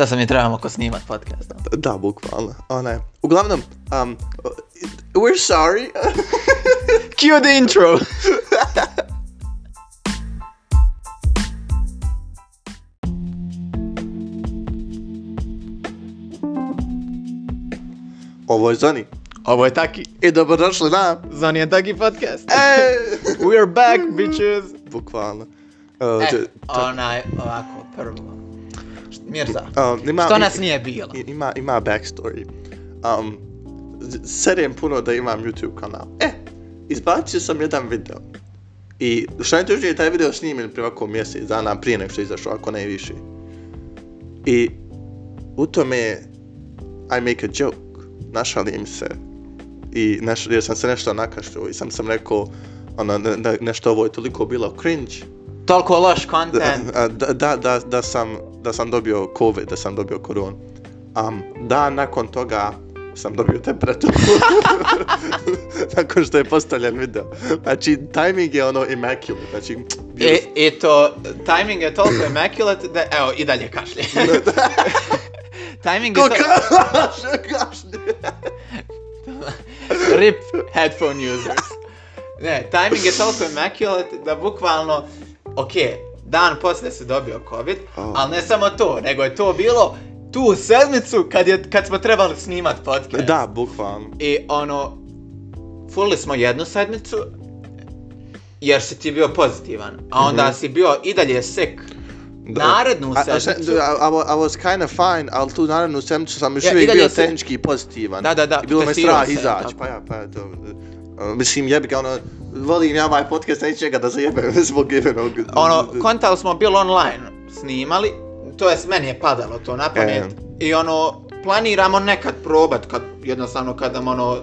Šta sam mi trebamo ko snimat podcast? Da, bukvalno. Onaj. Uglavnom, um, we're sorry. Cue the intro! Ovo je Zoni. Ovo je Taki. I dobrodošli na... Zoni je Taki podcast. E! We're back, bitches! Bukvalno. Uh, E, onaj, ovako, prvo. Mirza, um, ima, što nas nije bilo? Ima, ima backstory. Um, serujem puno da imam YouTube kanal. E, izbacio sam jedan video. I što je tužnije, taj video snimljen prije ovako mjesec dana prije nego što je izašao, ako ne i više. I u tome je I make a joke, našalim se. I neš, jer sam se nešto nakašljio i sam sam rekao, ono, ne, ne, nešto ovo je toliko bilo cringe, Toliko loš content. da, da, da, da, sam, da sam dobio COVID, da sam dobio koronu. Um, da, nakon toga sam dobio temperaturu. nakon što je postavljen video. Znači, timing je ono immaculate. Znači, bio E, I to, timing je toliko immaculate da, evo, i dalje kašlje. timing je to... kašlje, kašlje. Rip headphone users. Ne, timing je toliko immaculate da bukvalno, ok, dan poslije se dobio COVID, Oh. ali ne samo to, nego je to bilo tu sedmicu kad, je, kad smo trebali snimat podcast. Da, bukvalno. I ono, fulili smo jednu sedmicu, jer si ti bio pozitivan, a onda Mhm. si bio i dalje. Da. Narednu sedmicu. I, I, wa- I was kind of fine, ali tu narednu sedmicu sam još Ja, uvijek bio se- tehnički pozitivan. Da, da, da, I bilo me strah izaći, pa ja, pa ja, to... uh, mislim, jebi ga, ono, volim ja ovaj podcast, neću njega da zajebem zbog jebenog... ono, kontali smo bilo online snimali, to je meni je padalo to na pamet. E. I ono, planiramo nekad probat, kad, jednostavno kad nam ono,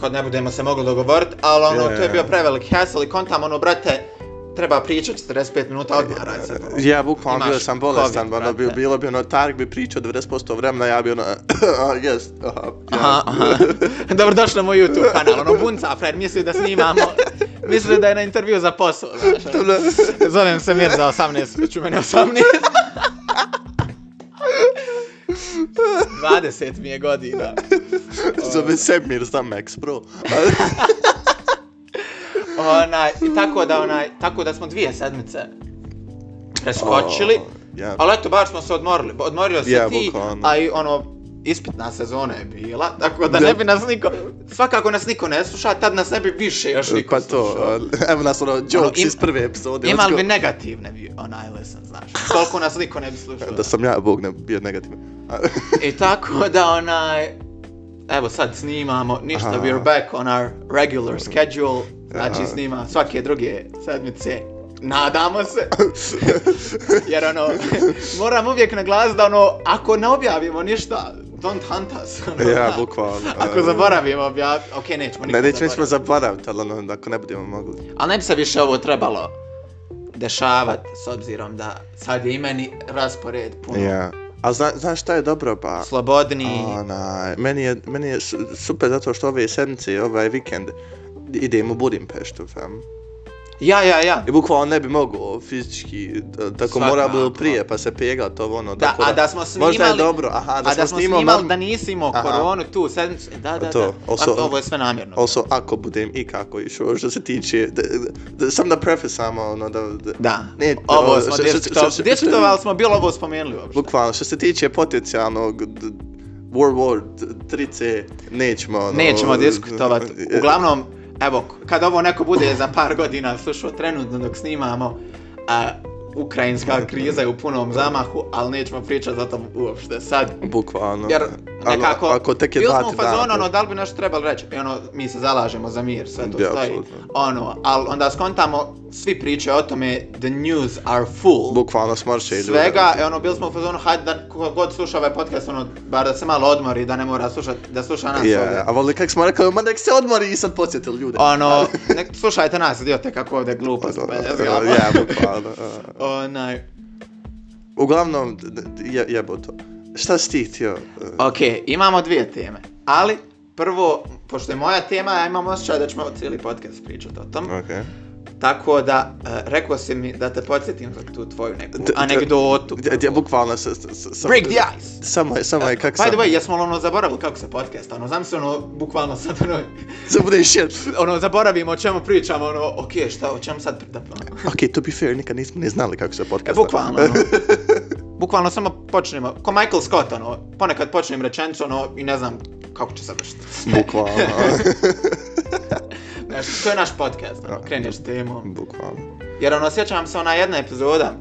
kad ne budemo se mogli dogovoriti, ali ono, Je, to je bio je. prevelik hassle i kontam ono, brate, treba pričati 45 minuta, odmaraj se. bro. Ja, bukvalno bio sam bolestan, COVID, ono, bi, brate. bilo bi ono, Tarek bi pričao 90% vremena, ja bi ono, ah, yes, aha. Aha, aha. Dobrodošli na moj YouTube kanal, ono, bunca, Fred, misli da snimamo, misli da je na intervju za posao, znaš. ono. Zovem se Mir za 18, ću meni 18. 20 mi je godina. Zove Semir za Max, bro. Onaj, i tako da onaj, tako da smo dvije sedmice preskočili. O, ja. Ali eto, bar smo se odmorili. Odmorio se Ja, ti, bukvalno. a i ono, ispitna sezona je bila, tako da ne bi nas niko, svakako nas niko ne sluša, tad nas ne bi više još niko Pa to, slušao. evo nas ono, jokes Ono, im- iz prve epizode. Ima let's li go. bi negativne bi onaj listen, znaš. Toliko nas niko ne bi slušao. Da sam ja, Bog, ne bio negativan. I tako da onaj, evo sad snimamo, ništa, Aha. we're back on our regular schedule, znači snima svake druge sedmice, nadamo se, jer ono, moram uvijek naglasiti da ono, ako ne objavimo ništa, don't hunt us. ono, ja, bukvalno. Ako a, zaboravimo objaviti, ok, nećemo Ne, nikad nećemo zaboraviti. zaboraviti, ali ono, ako ne budemo mogli. Ali ne bi se više ovo trebalo dešavati, s obzirom da sad je i meni raspored puno Ja. A zna, znaš šta je dobro, pa? slobodniji. Onaj, meni je, meni je su- super zato što ove sedmice, ovaj vikend, idem u Budimpeštu, fam. Ja, ja, ja. I bukvalno ne bi mogao fizički, da- tako mora bilo prije, pa se pegla to ono. Da, tako a da smo snimali... Možda je dobro, aha, da, a da smo snimali, snimali norm- da nisi imao Aha. koronu tu sedmicu. Da, da, To, da. also- ovo je sve namjerno. Also, ako budem i kako išao, što se tiče, da, da, sam da prefesamo, ono, da, da, Da. Ne, ovo smo diskutovali. Diskutovali smo, bilo ovo spomenuli uopšte. bukvalno, što se tiče potencijalnog World War 3C, nećemo, ono, Nećemo diskutovati. Uglavnom, evo, kad ovo neko bude za par godina slušao trenutno dok snimamo, a, ukrajinska kriza je u punom zamahu, ali nećemo pričati za to uopšte sad. Bukvalno. Jer Ano, nekako, ako tek je bili smo u fazonu, ono, da li bi nešto trebali reći? I ono, mi se zalažemo za mir, sve to Ja, stoji. Ono, ali onda skontamo, svi pričaju o tome, the news are full. Bukvalno smrće i svega, e ono, bili smo u fazonu, hajde da god sluša ovaj podcast, ono, bar da se malo odmori, da ne mora slušat, da sluša nas Ja, ovdje. a voli kak smo rekli, ma nek se odmori i sad podsjetili ljude. Ono, nek slušajte nas, idiote, kako ovdje glupost Ono, bezgamo. Ja, bukvalno. Onaj, Uglavnom, je, jebo to. Šta si ti htio? uh, ok, imamo dvije teme, ali prvo, pošto je moja tema, ja imam osjećaj da ćemo cijeli podcast pričati o tom. Ok. Tako da, uh, rekao si mi da te podsjetim za tu tvoju neku D- anegdotu. Gdje bukvalno sa... sa- sa- sa- Break the ice! Samo je, samo je, kak By sam... the way, jesmo ono zaboravili kako se podcast, ono, znam se ono, bukvalno sad ono, Samo bude shit. ono, zaboravimo o čemu pričamo, ono, okej, šta, o čemu sad pridapamo? Ok, to be fair, nikad nismo ne znali kako se podcast... E, bukvalno, ono, bukvalno samo počnemo, ko Michael Scott, ono, ponekad počnem rečenicu, ono, i ne znam kako će završiti. Bukvalno. Znaš, to je naš podcast, ono, kreneš s temom. Bukvalno. Jer ono, sjećam se ona jedna epizoda,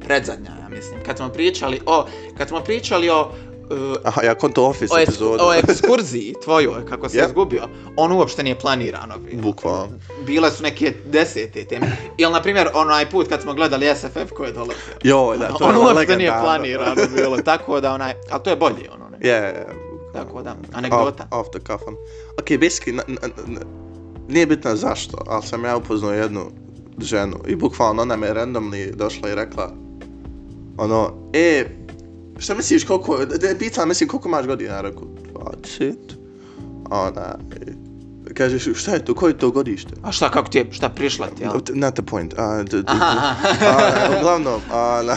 predzadnja, ja mislim, kad smo pričali o, kad smo pričali o, uh, Aha, ja konto Office o, eks, epizodu. o ekskurziji tvojoj, kako se Yep. izgubio, on uopšte nije planirano bio. Bukvalno. Bile su neke desete teme. Ili, na primjer, onaj put kad smo gledali SFF koji je dolazio. Joj, da, to on je uopšte nije planirano bilo, tako da onaj, ali to je bolje, ono, ne? Je, je, Tako da, anegdota. Off, off the cuff. on. Ok, basically, na, na, na, nije bitno zašto, ali sam ja upoznao jednu ženu i bukvalno ona me randomly došla i rekla ono, e, šta misliš koliko, da je pitala, mislim koliko imaš godina, rekao, 20, ona, e, kaže, šta je to, koje je to godište? A šta, kako ti je, šta prišla ti, jel? Not the point. Uh, d, d, Aha. a, uglavnom, a, na...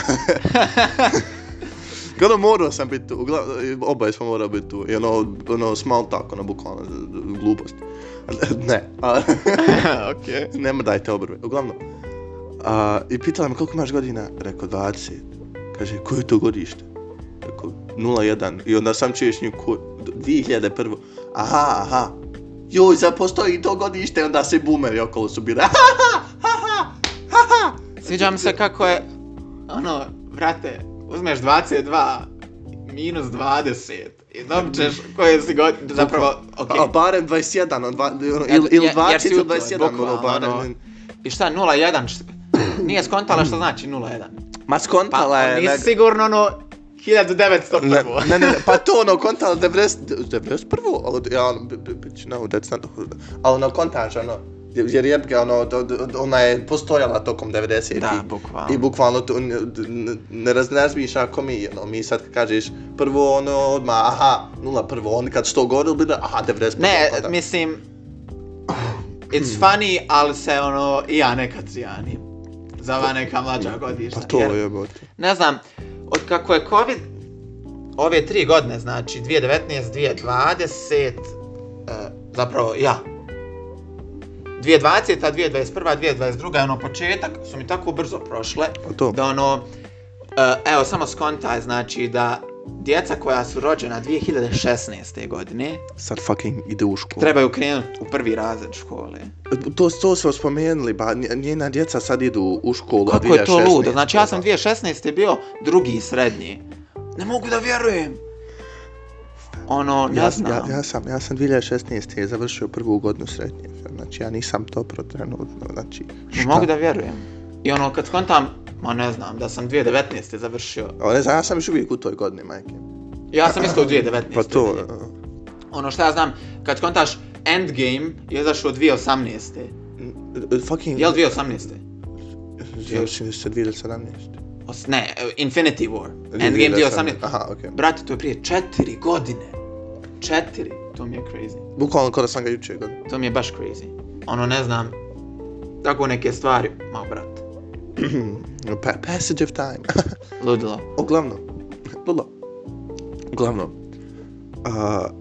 Kada morao sam biti tu, uglavnom, oboje smo morali biti tu, i ono, ono small talk, ono, bukvalno, glupost. Ne, a, Okej. nema dajte obrve, uglavnom. A, I pitala me koliko imaš godina, rekao 20. Kaže, koje je to godište? Rekao, 01. I onda sam čuješ nju, ko, 2001. Aha, aha. Joj, za postoji to godište, onda se boomeri okolo su bili. Sviđa mi se kako je, ono, vrate, uzmeš 22 minus 20 i dobit ćeš koje si god, zapravo, okej. A barem 21, on, dva, ono, Jer- ili, si 20 ili u toj, 21, ono, bukvalno, barem. ono. I šta, 0,1, št- nije skontala što znači 0,1. Ma Pa, skontala je... nisi neg- sigurno ono, 1901. Ne, ne, ne, ne, pa to ono kontala 90, 91. Ali, ja, ono, bitch, no, that's not, ali ono kontaž, ono, jer jebga, ono, ona je postojala tokom 90 Da, bukvalno. i bukvalno to, ne, raz, ako mi, ono, mi sad kažeš prvo, ono, odmah, aha, nula prvo, oni kad što govorili, bilo, aha, 91. Ne, pa mislim, it's funny, ali se ono, i ja nekad zijanim. Za ova neka mlađa godišta. Pa to je, bote. ne znam, od kako je COVID, ove tri godine, znači 2019, 2020, uh, zapravo ja, 2020, 2021, 2022, ono početak su mi tako brzo prošle, Pa to. da ono, uh, evo samo skontaj, znači da djeca koja su rođena 2016. godine Sad fucking ide u školu. trebaju krenuti u prvi razred škole. To, to smo spomenuli, ba nj- njena djeca sad idu u školu Kako je to 2016. ludo? Znači ja sam 2016. bio drugi srednji. Ne mogu da vjerujem. Ono, ne ja, znam. ja, ja, sam, ja sam 2016. završio prvu godinu srednje. Znači ja nisam to trenutno, znači Ne mogu da vjerujem. I ono, kad skontam, ma ne znam, da sam 2019. završio. O, ne znam, ja sam još uvijek u toj godini, majke. Ja sam isto u 2019. Pa to. Ono što ja znam, kad skontaš Endgame je izašao 2018. uh, fucking... Je li 2018? Završili se 2017. Os, ne, Infinity War. Endgame 2018. Aha, okej. Okay. Brate, to je prije četiri godine. Četiri. To mi je crazy. Bukvalno kada sam ga juče godinu. To mi je baš crazy. Ono, ne znam, tako neke stvari, ma brat, pa passage of time. ludilo. Uglavnom, Lula. Uglavnom. Uh,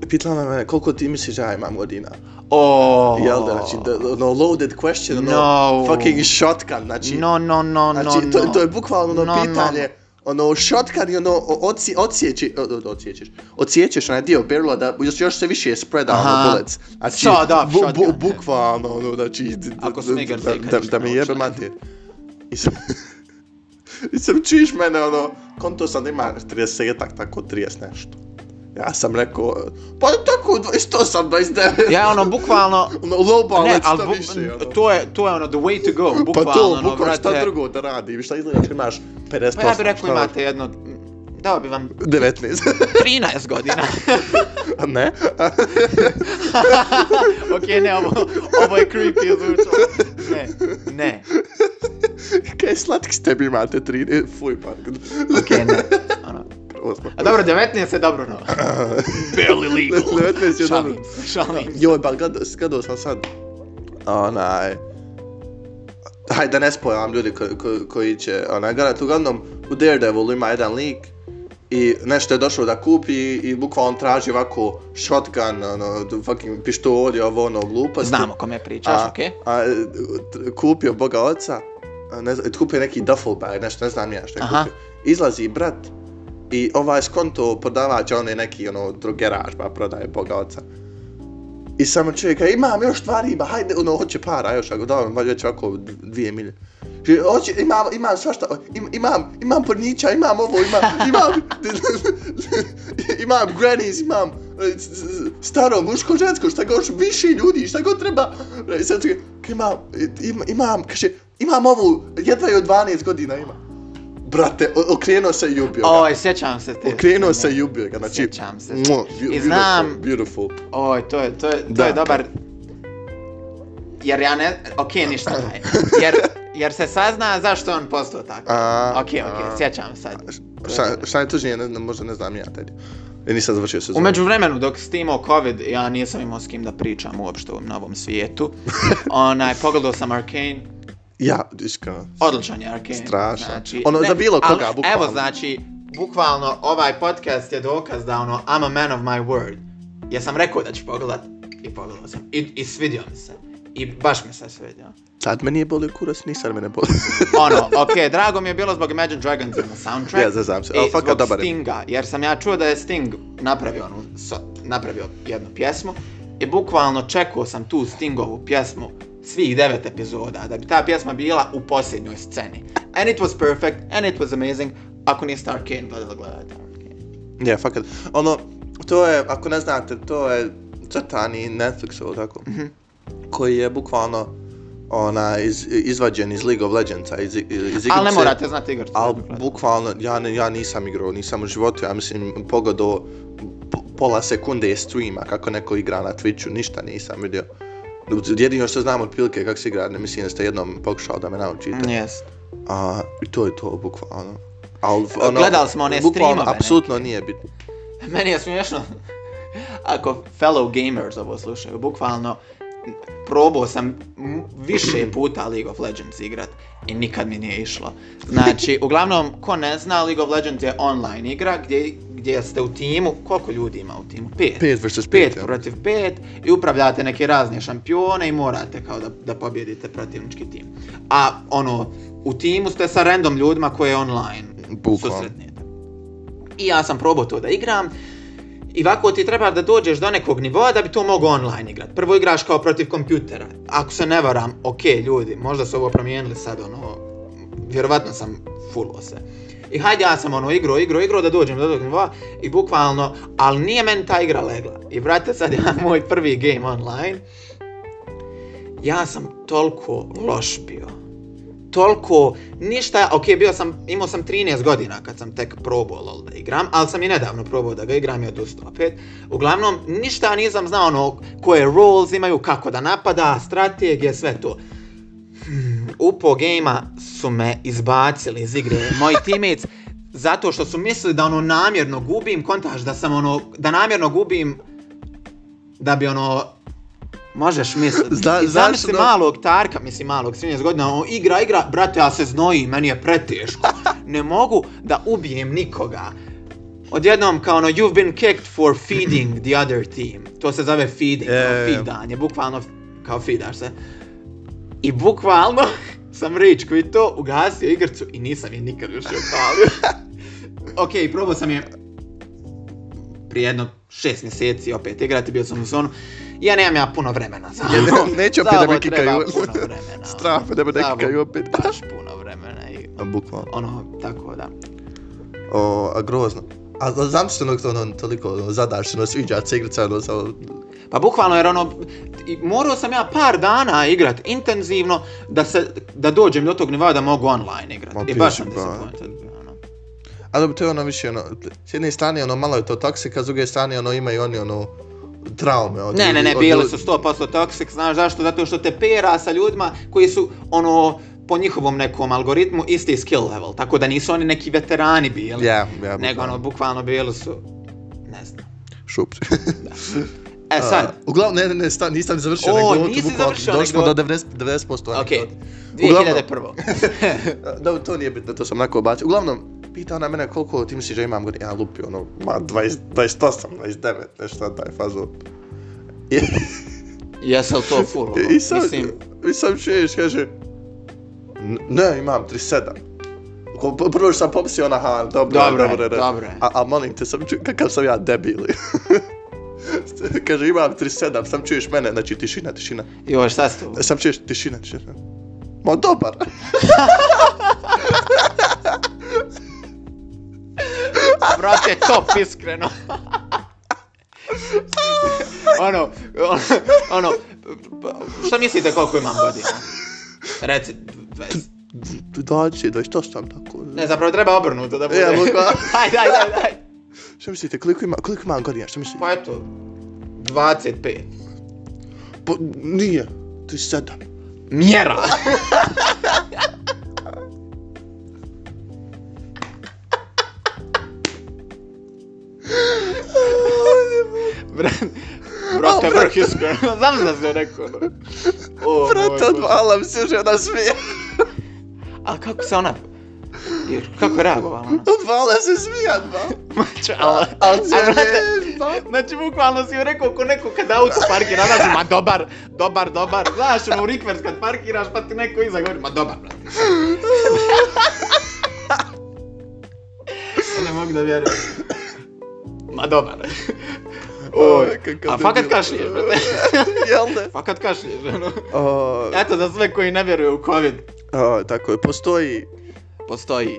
pitala me mene koliko ti misliš ja imam godina. Oh. Jel da, znači, the, no loaded question, ono, No. fucking shotgun, znači, No, no, no, no, znači, to, no. to je bukvalno ono No, no, pitanje, ono, shotgun i ono, oci, odsjeći, o- o- odsjećeš, odsjećeš onaj dio barrela da još, još se više spreada ono Aha. bullets. Znači, up, shotgun. bukvalno, ono, znači, Ako da, je kad da, iš da mi jebe mater. I sam, i sam čuješ mene, ono, konto sam ima 30-ak, tako 30 nešto. Ja sam rekao, pa tako 28, 29. Ja ono, bukvalno, ono, lowball, ne, ali bu, više, ono. to je, to je ono, the way to go, Pa bukvalno, to, ono, bukvalno, šta brate. drugo da radi, šta izgleda kad imaš 58, Pa ja bih rekao šta imate jedno, dao bi vam 19. 13 godina. A ne? ok, ne, ovo, ovo je creepy zvučalo. Ne, ne, Kaj slatki s tebi imate 3, e, fuj pa. ok, ne. Ono. A dobro, 19 je dobro, no. Barely legal. 19 je dobro. Šalim se, šalim se. Joj, pa gledao, gledao sam sad onaj hajde da ne spojam ljudi ko, ko, koji će onaj gledat, uglavnom u Daredevil ima jedan lik i nešto je došao da kupi i bukvalno traži ovako shotgun, ono, fucking pištolj, ovo ono, gluposti. Znamo kome pričaš, a, okej. A, t- kupio Boga oca, a, ne znam, kupio neki duffel bag, nešto, ne znam ja što je Aha. kupio. Izlazi brat i ovaj skonto prodavač, on je neki ono drogeraš pa prodaje Boga oca. I samo čovjek, imam još stvari, ba, hajde, ono, hoće para, još, ako da, već ovako dvije milje. Kaže, Hoće, imam, imam svašta, im, imam, imam pornića, imam ovo, imam, imam, imam grannies, imam e, staro, muško, žensko, šta god, više ljudi, šta god treba. I sad kaže, imam, im, imam, kaže, imam ovu, jedva je od 12 godina ima. Brate, okrenuo se i ubio ga. Oj, sjećam se te. Okrenuo se i ubio ga, znači... Sjećam se. Beau- I znam- Beautiful. Oj, to je, to je, to Da. je dobar... Jer ja ne... Okej, ništa daj. Jer, jer se sazna zašto on postao tako. A, Okej, okej, a. sjećam sad. Šta, šta je tužnije, ne možda ne znam ja tad. I nisam završio sezonu. Umeđu vremenu, dok si ti imao COVID, ja nisam imao s kim da pričam uopšte u novom svijetu. Onaj, pogledao sam Arcane, Ja, iskreno. odličan je Arcane. Strašan. Ono, za bilo ali koga, bukvalno. Evo, znači, bukvalno, ovaj podcast je dokaz da ono, I'm a man of my word. Ja sam rekao da ću pogledat i pogledao sam. I, i svidio mi se. I baš mi se svidio. Sad me nije bolio kurac, ni sad me ne boli. ono, okej, drago mi je bilo zbog Imagine Dragons na soundtrack. Ja, zazam se, ali I fakat zbog dobar. Stinga, jer sam ja čuo da je Sting napravio, onu, so, napravio jednu pjesmu i bukvalno čekao sam tu Stingovu pjesmu svih devet epizoda, da bi ta pjesma bila u posljednjoj sceni. And it was perfect, and it was amazing. Ako niste Arcane gledali, gledajte Arcane. Ja, fakat. Ono, to je, ako ne znate, to je crtani Netflix, ovo tako, Mhm. koji je bukvalno ona, iz, izvađen iz League of Legendsa, iz, iz igrice. Ali ne morate znati igrati. Ali bukvalno, ja, ne, ja nisam igrao, nisam u životu, ja mislim, pogledao po- pola sekunde streama kako neko igra na Twitchu, ništa nisam vidio. Jedino što znam otprilike kako se igra, ne mislim da ste jednom pokušao da me naučite. Yes. A, I to je to, bukvalno. Al, Gledali smo one Bukvalno, streamove apsolutno nije bitno. Meni je smiješno, ako fellow gamers ovo slušaju, bukvalno probao sam više puta League of Legends igrat i nikad mi nije išlo. Znači, uglavnom, ko ne zna, League of Legends je online igra gdje, gdje ste u timu, koliko ljudi ima u timu? Pet. 5 vs 5. Pet protiv pet i upravljate neke razne šampione i morate kao da, da pobjedite protivnički tim. A ono, u timu ste sa random ljudima koje online Bukvalno. susretnete. I ja sam probao to da igram. I ovako ti treba da dođeš do nekog nivoa da bi to mogao online igrat. Prvo igraš kao protiv kompjutera. Ako se ne varam, ok ljudi, možda su ovo promijenili sad ono, vjerovatno sam fullo se. I hajde ja sam ono igro, igro, igro da dođem do tog va, i bukvalno, ali nije meni ta igra legla. I brate sad ja moj prvi game online, ja sam toliko loš bio. Toliko, ništa, ok, bio sam, imao sam 13 godina kad sam tek probao LoL da igram, ali sam i nedavno probao da ga igram i odustao opet. Uglavnom, ništa nisam znao ono koje roles imaju, kako da napada, strategije, sve to. Upo gejma su me izbacili iz igre, moji teammates, zato što su mislili da ono namjerno gubim, kontaž da sam ono, da namjerno gubim, da bi ono, možeš misliti. Zna- I zamisli da- malog Tarka, mislim malog, 13 godina, on igra, igra, brate, ja se znoji, meni je preteško. Ne mogu da ubijem nikoga. Odjednom kao ono, you've been kicked for feeding the other team. To se zove feeding, kao je, je. feedanje, bukvalno kao feedaš se. I bukvalno sam rage quito, ugasio igrcu i nisam je nikad više upalio. ok, probao sam je prije jedno šest mjeseci opet igrati, bio sam u zonu. Ja nemam ja puno vremena za ovo. neću opet da me kikaju. puno vremena. Strah da me ne kikaju opet. Baš puno vremena i bukvalno. ono, tako da. O, a grozno. A a zamislite ono, ono, toliko ono, zadašeno sviđa se igrica, ono, sa... Pa bukvalno jer ono, morao sam ja par dana igrat intenzivno da se, da dođem do tog nivoa da mogu online igrat. Ma, I baš sam disappointed. Ono. A dobro, to je ono više, ono, s jedne strane, ono, malo je to toksika, s druge strane, ono, imaju oni, ono, traume. Od, Ne, ne, ne, bili su 100% toxic, znaš zašto? Zato što te pera sa ljudima koji su, ono, po njihovom nekom algoritmu isti skill level, tako da nisu oni neki veterani bili. Ja, ja, nego ono, bukvalno bili su, ne znam. Šup. E sad, A, uglavnom, ne, ne, ne, sta, nisam završio O, anegdotu, nisi bukvalno, završio Došli smo do anegdotu. 90, 90% okej, anegdote. 2001. Da, to nije bitno, to sam onako bacio. Uglavnom, pita ona mene koliko ti misliš da imam godina, ja lupi ono, ma 20, 28, 29, nešto taj fazo. I, Jesel to full? ono? i Mislim, i sam čuješ, kaže, "N- ne, imam 37. Ko- p- Prvo što sam pomislio ona, aha, dobro, Dobro dobro, dobro je. A, a molim te, sam ču, kakav sam ja debil. kaže, imam 37, sam čuješ mene, znači tišina, tišina. joj, šta si to? Sam čuješ tišina, tišina. Ma dobar. Brate, top, iskreno. ono, ono, ono, šta mislite koliko imam godina? Reci, 20. Dođi, 28 tako. Ne, zapravo treba obrnuto da bude. Ja, bukvalno. Ajde, ajde, ajde, ajde. Šta mislite, koliko ima, koliko imam godina, šta mislite? Pa eto, 25. Pa, nije, 37. Mjera! Brate, brate, vrh iskreno. Znam da se rekao. ono. O, Brate, moj Bože. odvala se žena smije. A kako se ona... jer Kako je reagovala ona? Odvala se smijat, ba. Čala. Al A, se ba. Znači, bukvalno si joj rekao ko neko kad auto parkira, nađe, ma dobar, dobar, dobar. Znaš, ono, u rikvers kad parkiraš, pa ti neko iza govori, ma dobar, brate. ne mogu da vjerujem. Ma dobar. Oj, kakav a fakat debil. kašliješ, brate. Jel ne? Fakat kašliješ, ono. Eto, za sve koji ne vjeruju u COVID, o, tako je, postoji... postoji.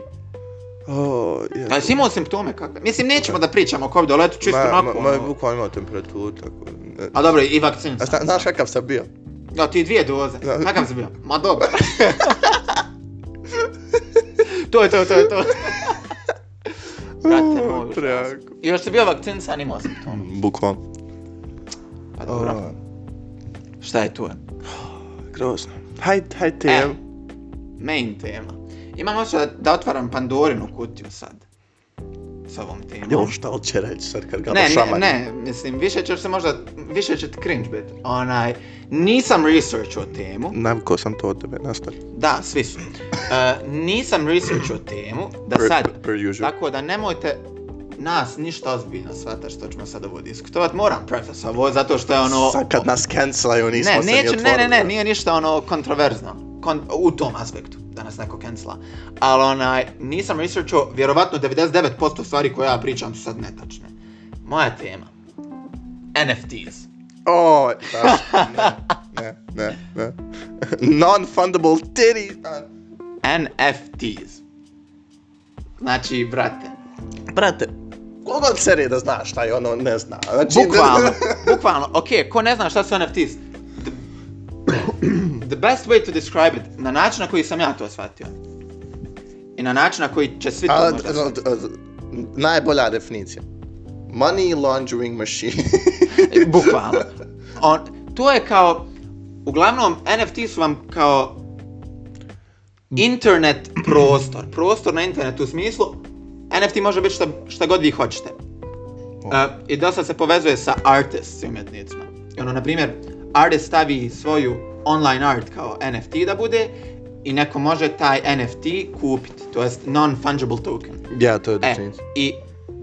O, je. A jesi imao simptome kakve? Mislim, nećemo da pričamo o COVID, ali eto čisto Ma, onako. ma, ma, ono. bukvalno imao temperaturu, tako. ne. A dobro, i vakcin A sam. zna, znaš kakav sam bio? Da, ti dvije doze. Da. Kakav si bio? Ma dobar. to je to, to je to. Brate moj, užas. Prejako. I još si bio vakcinisan, imao simptoma. Bukvalno. Pa dobro. Šta je tu? grozno. Hajde, hajde, E. main tema. Imam osjećaj da, da otvaram Pandorinu kutiju sad. S ovom temom. Jo, šta li će reći sad kad ga Ne, ne, šamari? ne, mislim, više će se možda, više će ti cringe bit. Onaj, nisam researchao temu, Navko sam to od tebe, nastavi. da, svi su. Uh, nisam researchao temu, da Per- sad, per usual. tako da nemojte nas ništa ozbiljno shvatati što ćemo sad ovo diskutovat. Moram preface ovo, zato što je ono... Sad kad nas cancelaju, nismo ne, se ni neće, otvorili. ne, ne, ne, nije ništa ono kontroverzno. Kon, u tom aspektu, da nas neko cancela. Ali onaj, nisam researchao, vjerovatno 99% stvari koje ja pričam su sad netačne. Moja tema. NFTs. O, da, ne, ne, ne, ne. Non-fundable titty. NFTs. Znači, brate, Brate, kogod serije da zna šta je ono, ne zna. Znači, bukvalno, bukvalno, ok, ko ne zna šta su NFTs? The, best way to describe it, na način na koji sam ja to shvatio. I na način na koji će svi to A, možda no, najbolja definicija. Money laundering machine. Bukvalno. On, to je kao, uglavnom NFT su vam kao internet prostor. Prostor na internetu u smislu NFT može biti šta, šta god vi hoćete. Uh, I dosta se povezuje sa artists i umjetnicima. I ono, na primjer, artist stavi svoju online art kao NFT da bude i neko može taj NFT kupiti, to jest non-fungible token. ja, to je E, definicija. i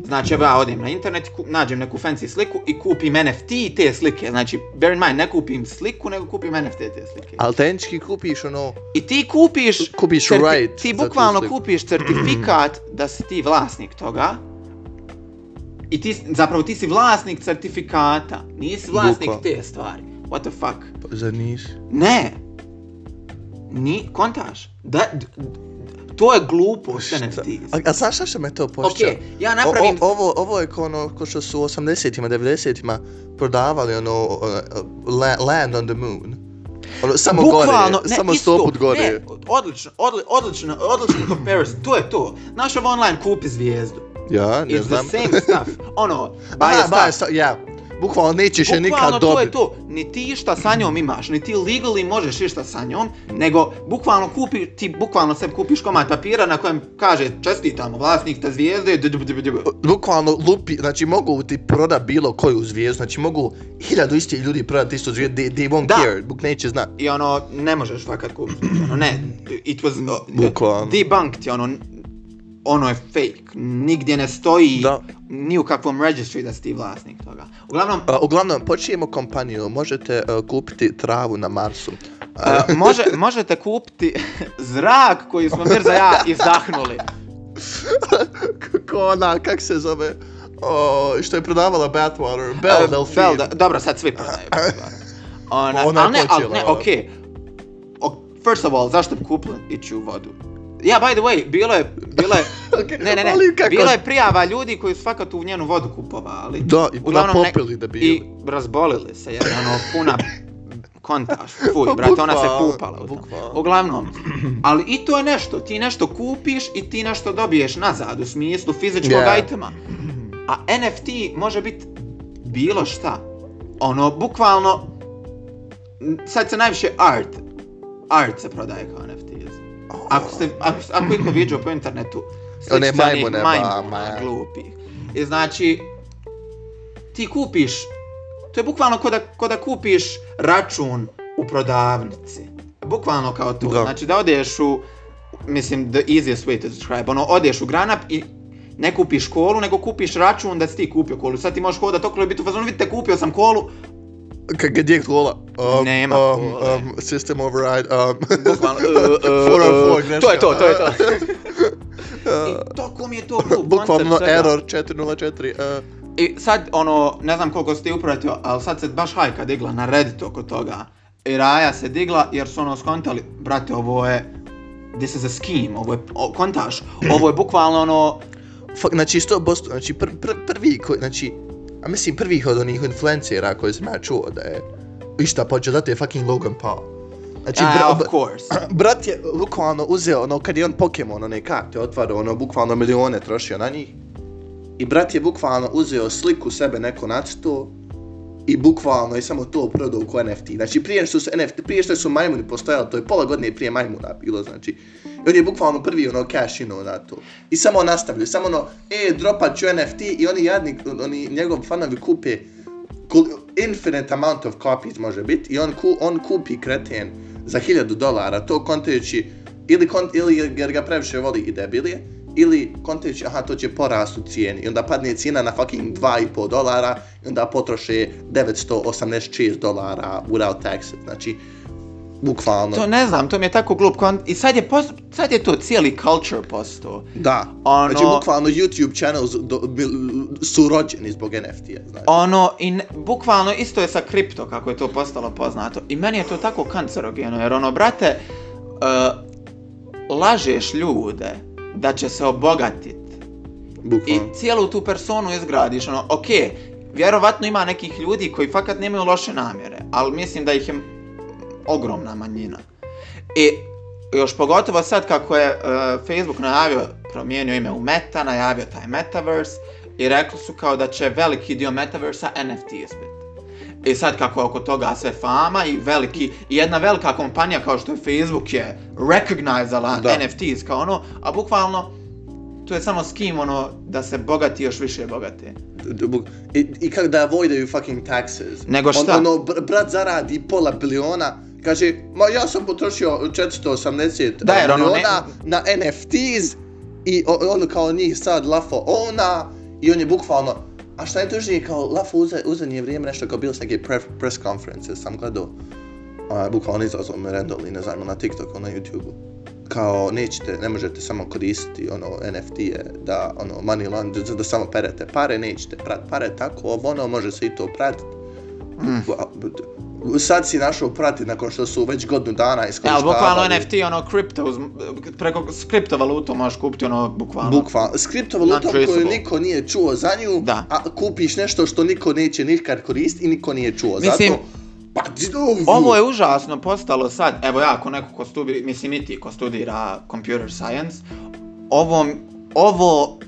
znači ja odem na internet, ku, nađem neku fancy sliku i kupim NFT te slike. Znači, bear in mind, ne kupim sliku, nego kupim NFT te slike. Ali tehnički kupiš ono, I ti kupiš... Kupiš certi- right Ti bukvalno kupiš certifikat da si ti vlasnik toga. I ti, zapravo ti si vlasnik certifikata, nisi vlasnik Bukvalno. te stvari. What the fuck? pa zar nisi? Ne! Ni, kontaš? Da, d, d, to je glupost Šta? NFTs. A, a znaš šta me to pošća? ja napravim... O, o, ovo, ovo je kao ono, ko što su u 80-ima, 90-ima prodavali ono, uh, la, Land on the Moon. Ono, samo Bukvalno, gore, ne, samo isto, sto put gore. Ne, odlično, odli, odlično, odlično comparison, to je to. Znaš ovo online kupi zvijezdu. Ja, ne It's znam. the same stuff. Ono, buy a buy a stuff. stuff, ja. Bukvalno nećeš je nikad Bukvalno to je dobiti. to, ni ti šta sa njom imaš, ni ti legally možeš išta sa njom, nego bukvalno kupi, ti bukvalno sebi kupiš komad papira na kojem kaže čestitamo vlasnik te zvijezde, Bukvalno lupi, znači mogu ti proda bilo koju zvijezdu, znači mogu hiljadu istih ljudi prodati istu zvijezdu, they, they won't Da. care, buk neće znat. i ono, ne možeš fakat kupiti, ono, ne, it was, uh, Bukvalno. debunked, ono, ono je fake, nigdje ne stoji Da. ni u kakvom registry da si ti vlasnik toga. Uglavnom, Uh, uglavnom, počijemo kompaniju, možete uh, kupiti travu na Marsu. uh, može, možete kupiti zrak koji smo Mirza ja izdahnuli. Kako ona, kak se zove? O, što je prodavala Bathwater, Bell Uh, Delphine. Bell, da, dobro, sad svi prodaju. Ona, Ona ali ne, ali počela. ne, okej. O, First of all, zašto bi kupili ići u vodu? Ja, by the way, bilo je, bilo je, ne, ne, ne, bilo je prijava ljudi koji su fakat u njenu vodu kupovali. Da, i Uglavnom, ne- popili da bili. I razbolili se, jer je ono puna kontaš, fuj, brate, ona se kupala u tom. bukvalno. Uglavnom, ali i to je nešto, ti nešto kupiš i ti nešto dobiješ nazad, u smislu fizičkog Yeah. itema. A NFT može biti bilo šta. Ono, bukvalno, sad se najviše art, art se prodaje kao. Ako ste, ako, ako iko vidio po internetu, One sličice onih majmune, ba, majmuna ma. glupih. I znači, ti kupiš, to je bukvalno ko da, ko da kupiš račun u prodavnici. Bukvalno kao to. Da. Znači da odeš u, mislim, the easiest way to describe, ono, odeš u Granap i ne kupiš kolu, nego kupiš račun da si ti kupio kolu. Sad ti možeš hodat okolo i biti u fazonu, vidite, kupio sam kolu, Gdje je kola? Um, Nema um, kole. Um, system override. Um, bukvalno, uh, uh, 404 uh, to je to, to je to. I toliko mi je to cool Bukvalno error 404. Uh, I sad, ono, ne znam koliko ste upratio, ali sad se baš hajka digla na Reddit oko toga. I Raja se digla jer su ono skontali, brate, ovo je, this is a scheme, ovo je, o, kontaš, ovo je bukvalno ono, fuck, znači 100%, znači pr, pr, prvi koji, znači, a mislim prvih od onih influencera koji sam ja čuo da je išta počeo, zato je fucking Logan Paul. Znači, bra, of course. brat je bukvalno uzeo, ono, kad je on Pokemon, one karte otvarao, ono, bukvalno milione trošio na njih. I brat je bukvalno uzeo sliku sebe neko nacrto i bukvalno je samo to prodao kao NFT. Znači prije što su NFT, prije što su majmuni postojali, to je pola godine prije majmuna bilo, znači. I on je bukvalno prvi ono cash ino na to. I samo nastavljaju, samo ono, e, dropat ću NFT i oni jadni, oni njegov fanovi kupe infinite amount of copies može biti i on, ku, on kupi kreten za 1000 dolara, to kontajući ili, kont, ili jer ga previše voli i debilije, ili kontajući, aha, to će porast u cijeni i onda padne cijena na fucking 2,5 dolara i onda potroše 986 dolara without taxes, znači, bukvalno. To ne znam, to mi je tako glup kont... I sad je, post... sad je to cijeli culture postao. Da, Ono- znači bukvalno YouTube channels do, bil- su rođeni zbog NFT-a, znači. Ono, i ne, bukvalno isto je sa kripto, kako je to postalo poznato. I meni je to tako kancerogeno, jer ono, brate, uh, lažeš ljude da će se obogatit. I Bukvalno. cijelu tu personu izgradiš, ono, okej, vjerovatno ima nekih ljudi koji fakat nemaju loše namjere, ali mislim da ih je ogromna manjina. I još pogotovo sad kako je uh, Facebook najavio, promijenio ime u Meta, najavio taj Metaverse i rekli su kao da će veliki dio Metaversa NFT ispit. I sad kako je oko toga sve fama i veliki, i jedna velika kompanija kao što je Facebook je recognizala Da. NFTs kao ono, a bukvalno to je samo skim ono da se bogati još više bogate. I, i kako da avoidaju fucking taxes. Nego šta? On, ono, br brat zaradi pola biliona, kaže, ma ja sam potrošio 480 Da, jer ono miliona na NFTs i ono kao njih sad lafo ona i on je bukvalno, a šta je tužnije kao lafo uze, uze nije vrijeme nešto kao bilo s neke pre, press conferences, sam gledao. A, bukvalno izazvao me Randall i ne znam, na TikToku, na YouTubeu kao nećete, ne možete samo koristiti ono NFT-e da ono money laundry, da, da samo perete pare, nećete prat pare, tako ovo ono može se i to pratiti. Mm. Sad si našao prati nakon što su već godinu dana Ja, ali iskoristavali. bukvalno NFT, ono, kripto, preko s kriptovalutom možeš kupiti, ono, bukvalno. Bukvalno. S kriptovalutom koju Non-traceable. niko nije čuo za nju, Da. a kupiš nešto što niko neće nikad koristiti i niko nije čuo Mislim, za to. Pa, Ovo je užasno postalo sad, evo ja ako neko ko studira, mislim i ti ko studira computer science, ovo, ovo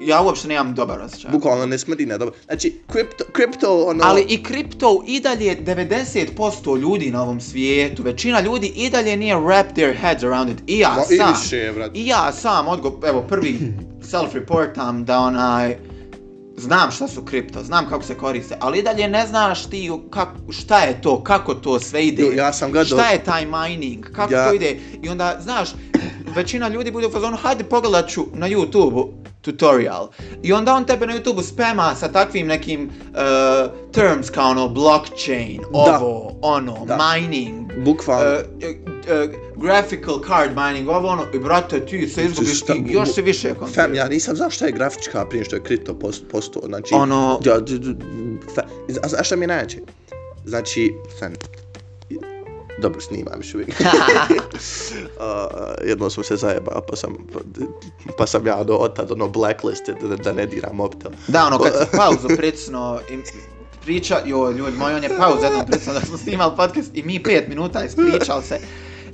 ja uopšte nemam dobar osjećaj. Bukvalno ne smrdi na dobro. Znači, kripto, kripto ono... Ali i kripto i dalje 90% ljudi na ovom svijetu, većina ljudi i dalje nije wrap their heads around it. I ja i sam. više, brat. I ja sam odgo, evo prvi self-reportam da onaj znam šta su kripto, znam kako se koriste, ali i dalje ne znaš ti kak, šta je to, kako to sve ide. Jo, ja sam gledao- Šta je taj mining, kako Ja- to ide. I onda, znaš, većina ljudi bude u fazonu, hajde pogledat ću na YouTube-u tutorial. I onda on tebe na YouTube-u spema sa takvim nekim uh, terms kao ono blockchain, ovo, ono, Da. mining, Bukvalno. uh, uh, graphical card mining, ovo ono, i brate, ti se izgubiš Šta- i još se više Fam, koncentriraš. ja nisam znao šta je grafička prije što je kripto post, postao, znači... Ono- Ja, a, a šta mi je najjače? Znači, fam, dobro snimam još uvijek. uh, jednom smo se zajebao, pa sam, pa sam ja do, otad ono blacklisted da, da ne diram mobitel. Da, ono, kad se pauzu pricno i priča, jo, ljudi moji, on je pauzu jednom pricno da smo snimali podcast i mi pet minuta ispričali se.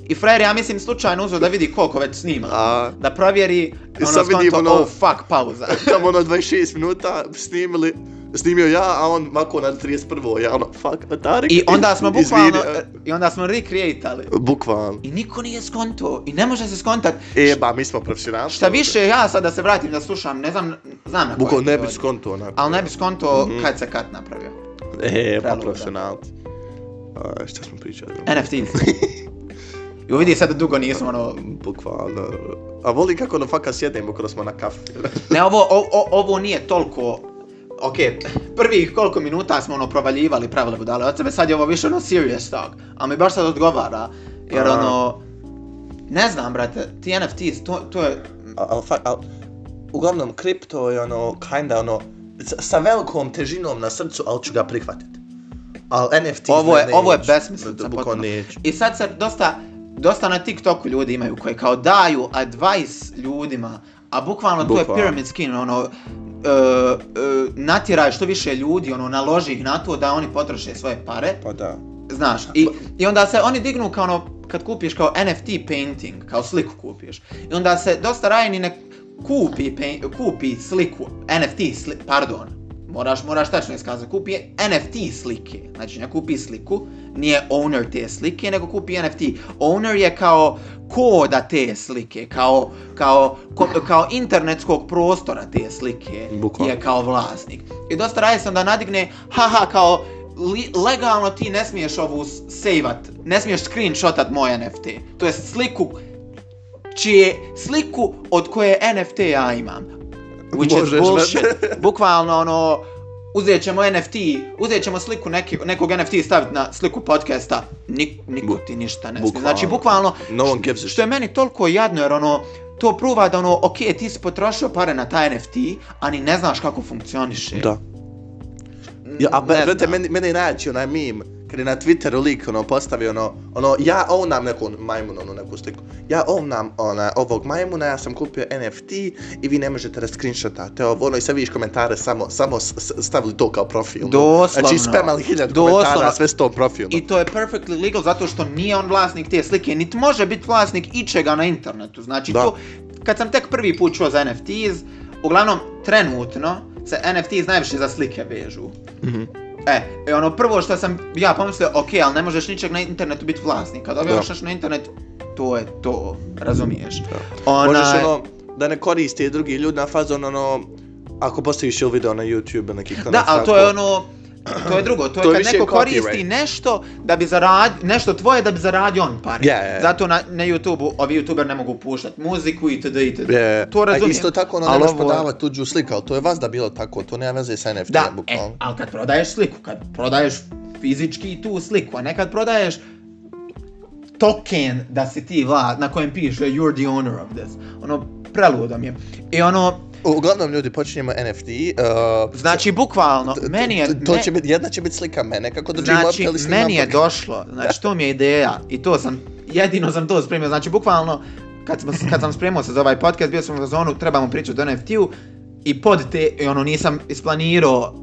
I frajer, ja mislim, slučajno uzeo da vidi koliko već snima. A. Da provjeri, ono, vidim, skonto, ono- oh, fuck, pauza. Tamo ono 26 minuta snimili, snimio ja, a on mako na 31. Ja ono, fuck, Tarek. I onda smo bukvalno, i onda smo recreatali. Bukvalno. I niko nije skonto, i ne može se skontat. E, ba, mi smo profesionalni. Šta više, ja sad da se vratim da slušam, ne znam, znam na Bukvalno ne bi skonto onako. Ali ne bi skonto Mhm. kad se kat napravio. E, pa profesionalci. Šta smo pričali? NFT. Jo vidi sad da dugo nismo ono... Bukvalno. A voli kako ono faka sjedemo kada smo na kafi. Ne, ovo, o, o, ovo nije toliko... Ok, prvih koliko minuta smo ono provaljivali pravile budale od sebe, sad je ovo više ono serious talk. A mi baš sad odgovara, jer A. ono... Ne znam, brate, ti NFTs, to, to je... Al, al, al, uglavnom, kripto je ono, kinda ono, sa, velikom težinom na srcu, ali ću ga prihvatiti. Al NFT Ovo je, ne, ovo je besmislica potpuno. I sad se dosta, dosta na TikToku ljudi imaju koji kao daju advice ljudima, a bukvalno to je pyramid scheme, ono, uh, uh, natjeraj što više ljudi, ono, naloži ih na to da oni potroše svoje pare, Pa da. znaš, i, i onda se oni dignu kao ono, kad kupiš kao NFT painting, kao sliku kupiš, i onda se dosta rajni ne kupi, paint, kupi sliku, NFT, sli, pardon, moraš, moraš tačno iskazati, kupi NFT slike, znači ne kupi sliku, nije owner te slike, nego kupi NFT. Owner je kao koda te slike, kao, kao, ko, kao internetskog prostora te slike Bukvalno. je kao vlasnik. I dosta raje se onda nadigne, haha, kao li, legalno ti ne smiješ ovu sejvat, ne smiješ screenshotat moj NFT. To je sliku čije sliku od koje NFT ja imam. Which Možeš, is bullshit. Bukvalno ono, uzet ćemo NFT, uzet ćemo sliku neki, nekog NFT staviti na sliku podcasta, Nik, niko ti ništa ne smije. Znači, bukvalno, No one gives što je meni toliko jadno, jer ono, to pruva da ono, ok, ti si potrošio pare na taj NFT, a ni ne znaš kako funkcioniše. Da. Ja, a znam. meni, meni je najjači onaj meme, kad je na Twitteru lik ono postavio ono, ono, ja ownam neku majmunu, ono neku sliku. Ja ownam ona, ovog majmuna, ja sam kupio NFT i vi ne možete da screenshotate ovo, ono i sad vidiš komentare samo, samo stavili to kao profil. Doslovno. Znači spamali hiljad Doslovno. komentara, sve s tom profilom. I to je perfectly legal zato što nije on vlasnik te slike, niti može biti vlasnik ičega na internetu. Znači Da. to, kad sam tek prvi put čuo za NFTs, uglavnom trenutno se NFTs najviše za slike vežu. Mhm. E, i ono prvo što sam ja pomislio, ok, ali ne možeš ničeg na internetu biti vlasnik. Kad objaviš nešto na internet, to je to, razumiješ? Da. Možeš Onaj- ono, da ne koriste drugi ljudi na fazon ono, ako postaviš ili video na YouTube ili neki Da, ali to je ono, to je drugo, to To je kad neko koristi copyright. nešto da bi zaradio, nešto tvoje da bi zaradio on pare. Ja, ja. Zato na, na YouTube-u, ovi YouTuber ne mogu puštati muziku itd. itd. Je, To razumijem. A isto tako ono ovo je- prodavati tuđu sliku, ali to je vas da bilo tako, to nema veze sa NFT, Da, e, ali kad prodaješ sliku, kad prodaješ fizički tu sliku, a ne kad prodaješ token da si ti vlad, na kojem piše you're the owner of this. Ono, preludo mi je. I ono, Uglavnom ljudi počinjemo NFT, uh, znači bukvalno, meni je... to će biti, jedna će biti slika mene kako držim Znači, mobitel i snimam meni je došlo, znači to mi je ideja i to sam, jedino sam to spremio, znači bukvalno, kad, smo, kad sam spremio se za ovaj podcast, bio sam u zonu, trebamo pričati o NFT-u i pod te, i ono, nisam isplanirao,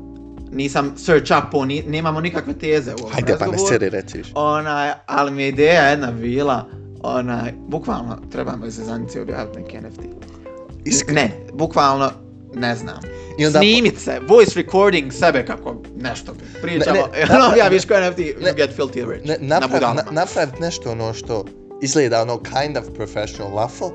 nisam search upo, ni, nemamo nikakve teze u ovom Hajde pa ne razgovoru. seri reci. Onaj, ali mi je ideja jedna bila, onaj, bukvalno, trebamo se zanici objaviti neki NFT. Iskreno. Ne, bukvalno, ne znam. I onda- Snimit se, voice recording sebe kako nešto pričamo. Ne, ne, Ne, ne, ne, ja viš kao NFT, ne, you get filthy rich. ne, na naprav, budalama. na, napravit nešto ono što izgleda ono kind of professional waffle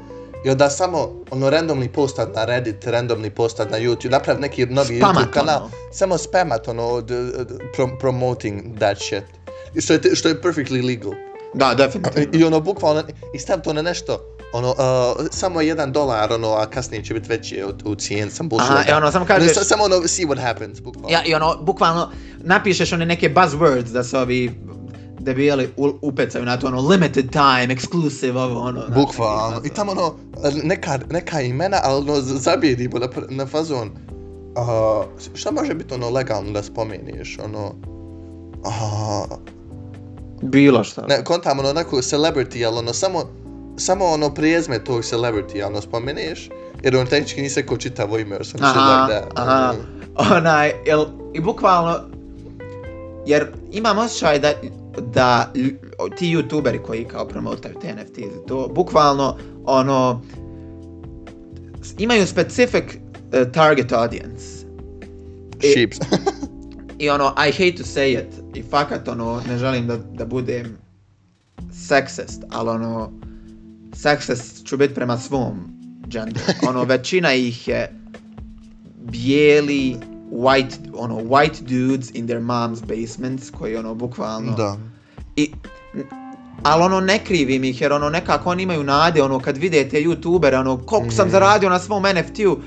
i onda samo ono randomni postat na Reddit, randomni postat na YouTube, napravit neki novi Spamat YouTube kanal, ono. samo spamat ono d, d, prom, promoting that shit. I Što je, što je perfectly legal. Da, definitivno. I ono bukvalno, i stav to na nešto, ono, uh, samo jedan dolar, ono, a kasnije će biti veći u, u cijeni, sam bullshit. Aha, i that. ono, samo kažeš- sa- Samo ono, see what happens, bukvalno. Ja, i ono, bukvalno, napišeš one neke buzzwords da se ovi debijeli upecaju na to, ono, limited time, exclusive, ovo, ono. znaš, Bukvalno. I tamo ono, neka, neka imena, ali ono, zabijedimo na, na fazon. Uh, šta može biti ono legalno da spomeniš, ono... Uh, Bilo šta. ne, kontam ono neku celebrity, ali ono samo, samo ono prijezme tog celebrity, ono spomeniš, jer on tehnički nisi rekao čitavo ime, or some shit Aha, like that. aha. Onaj, jel, i bukvalno, jer imam osjećaj da, da ti youtuberi koji kao promotaju te NFT, i to bukvalno, ono, imaju specific uh, target audience. I- Sheeps. I ono, I hate to say it, i fakat ono, ne želim da, da budem sexist, ali ono, sexist ću biti prema svom genderu. Ono, većina ih je bijeli, white, ono, white dudes in their mom's basements, koji ono, bukvalno... da. I, ali ono ne krivim ih jer ono nekako oni imaju nade ono kad vide te youtubere ono koliko sam Mm. zaradio na svom NFT-u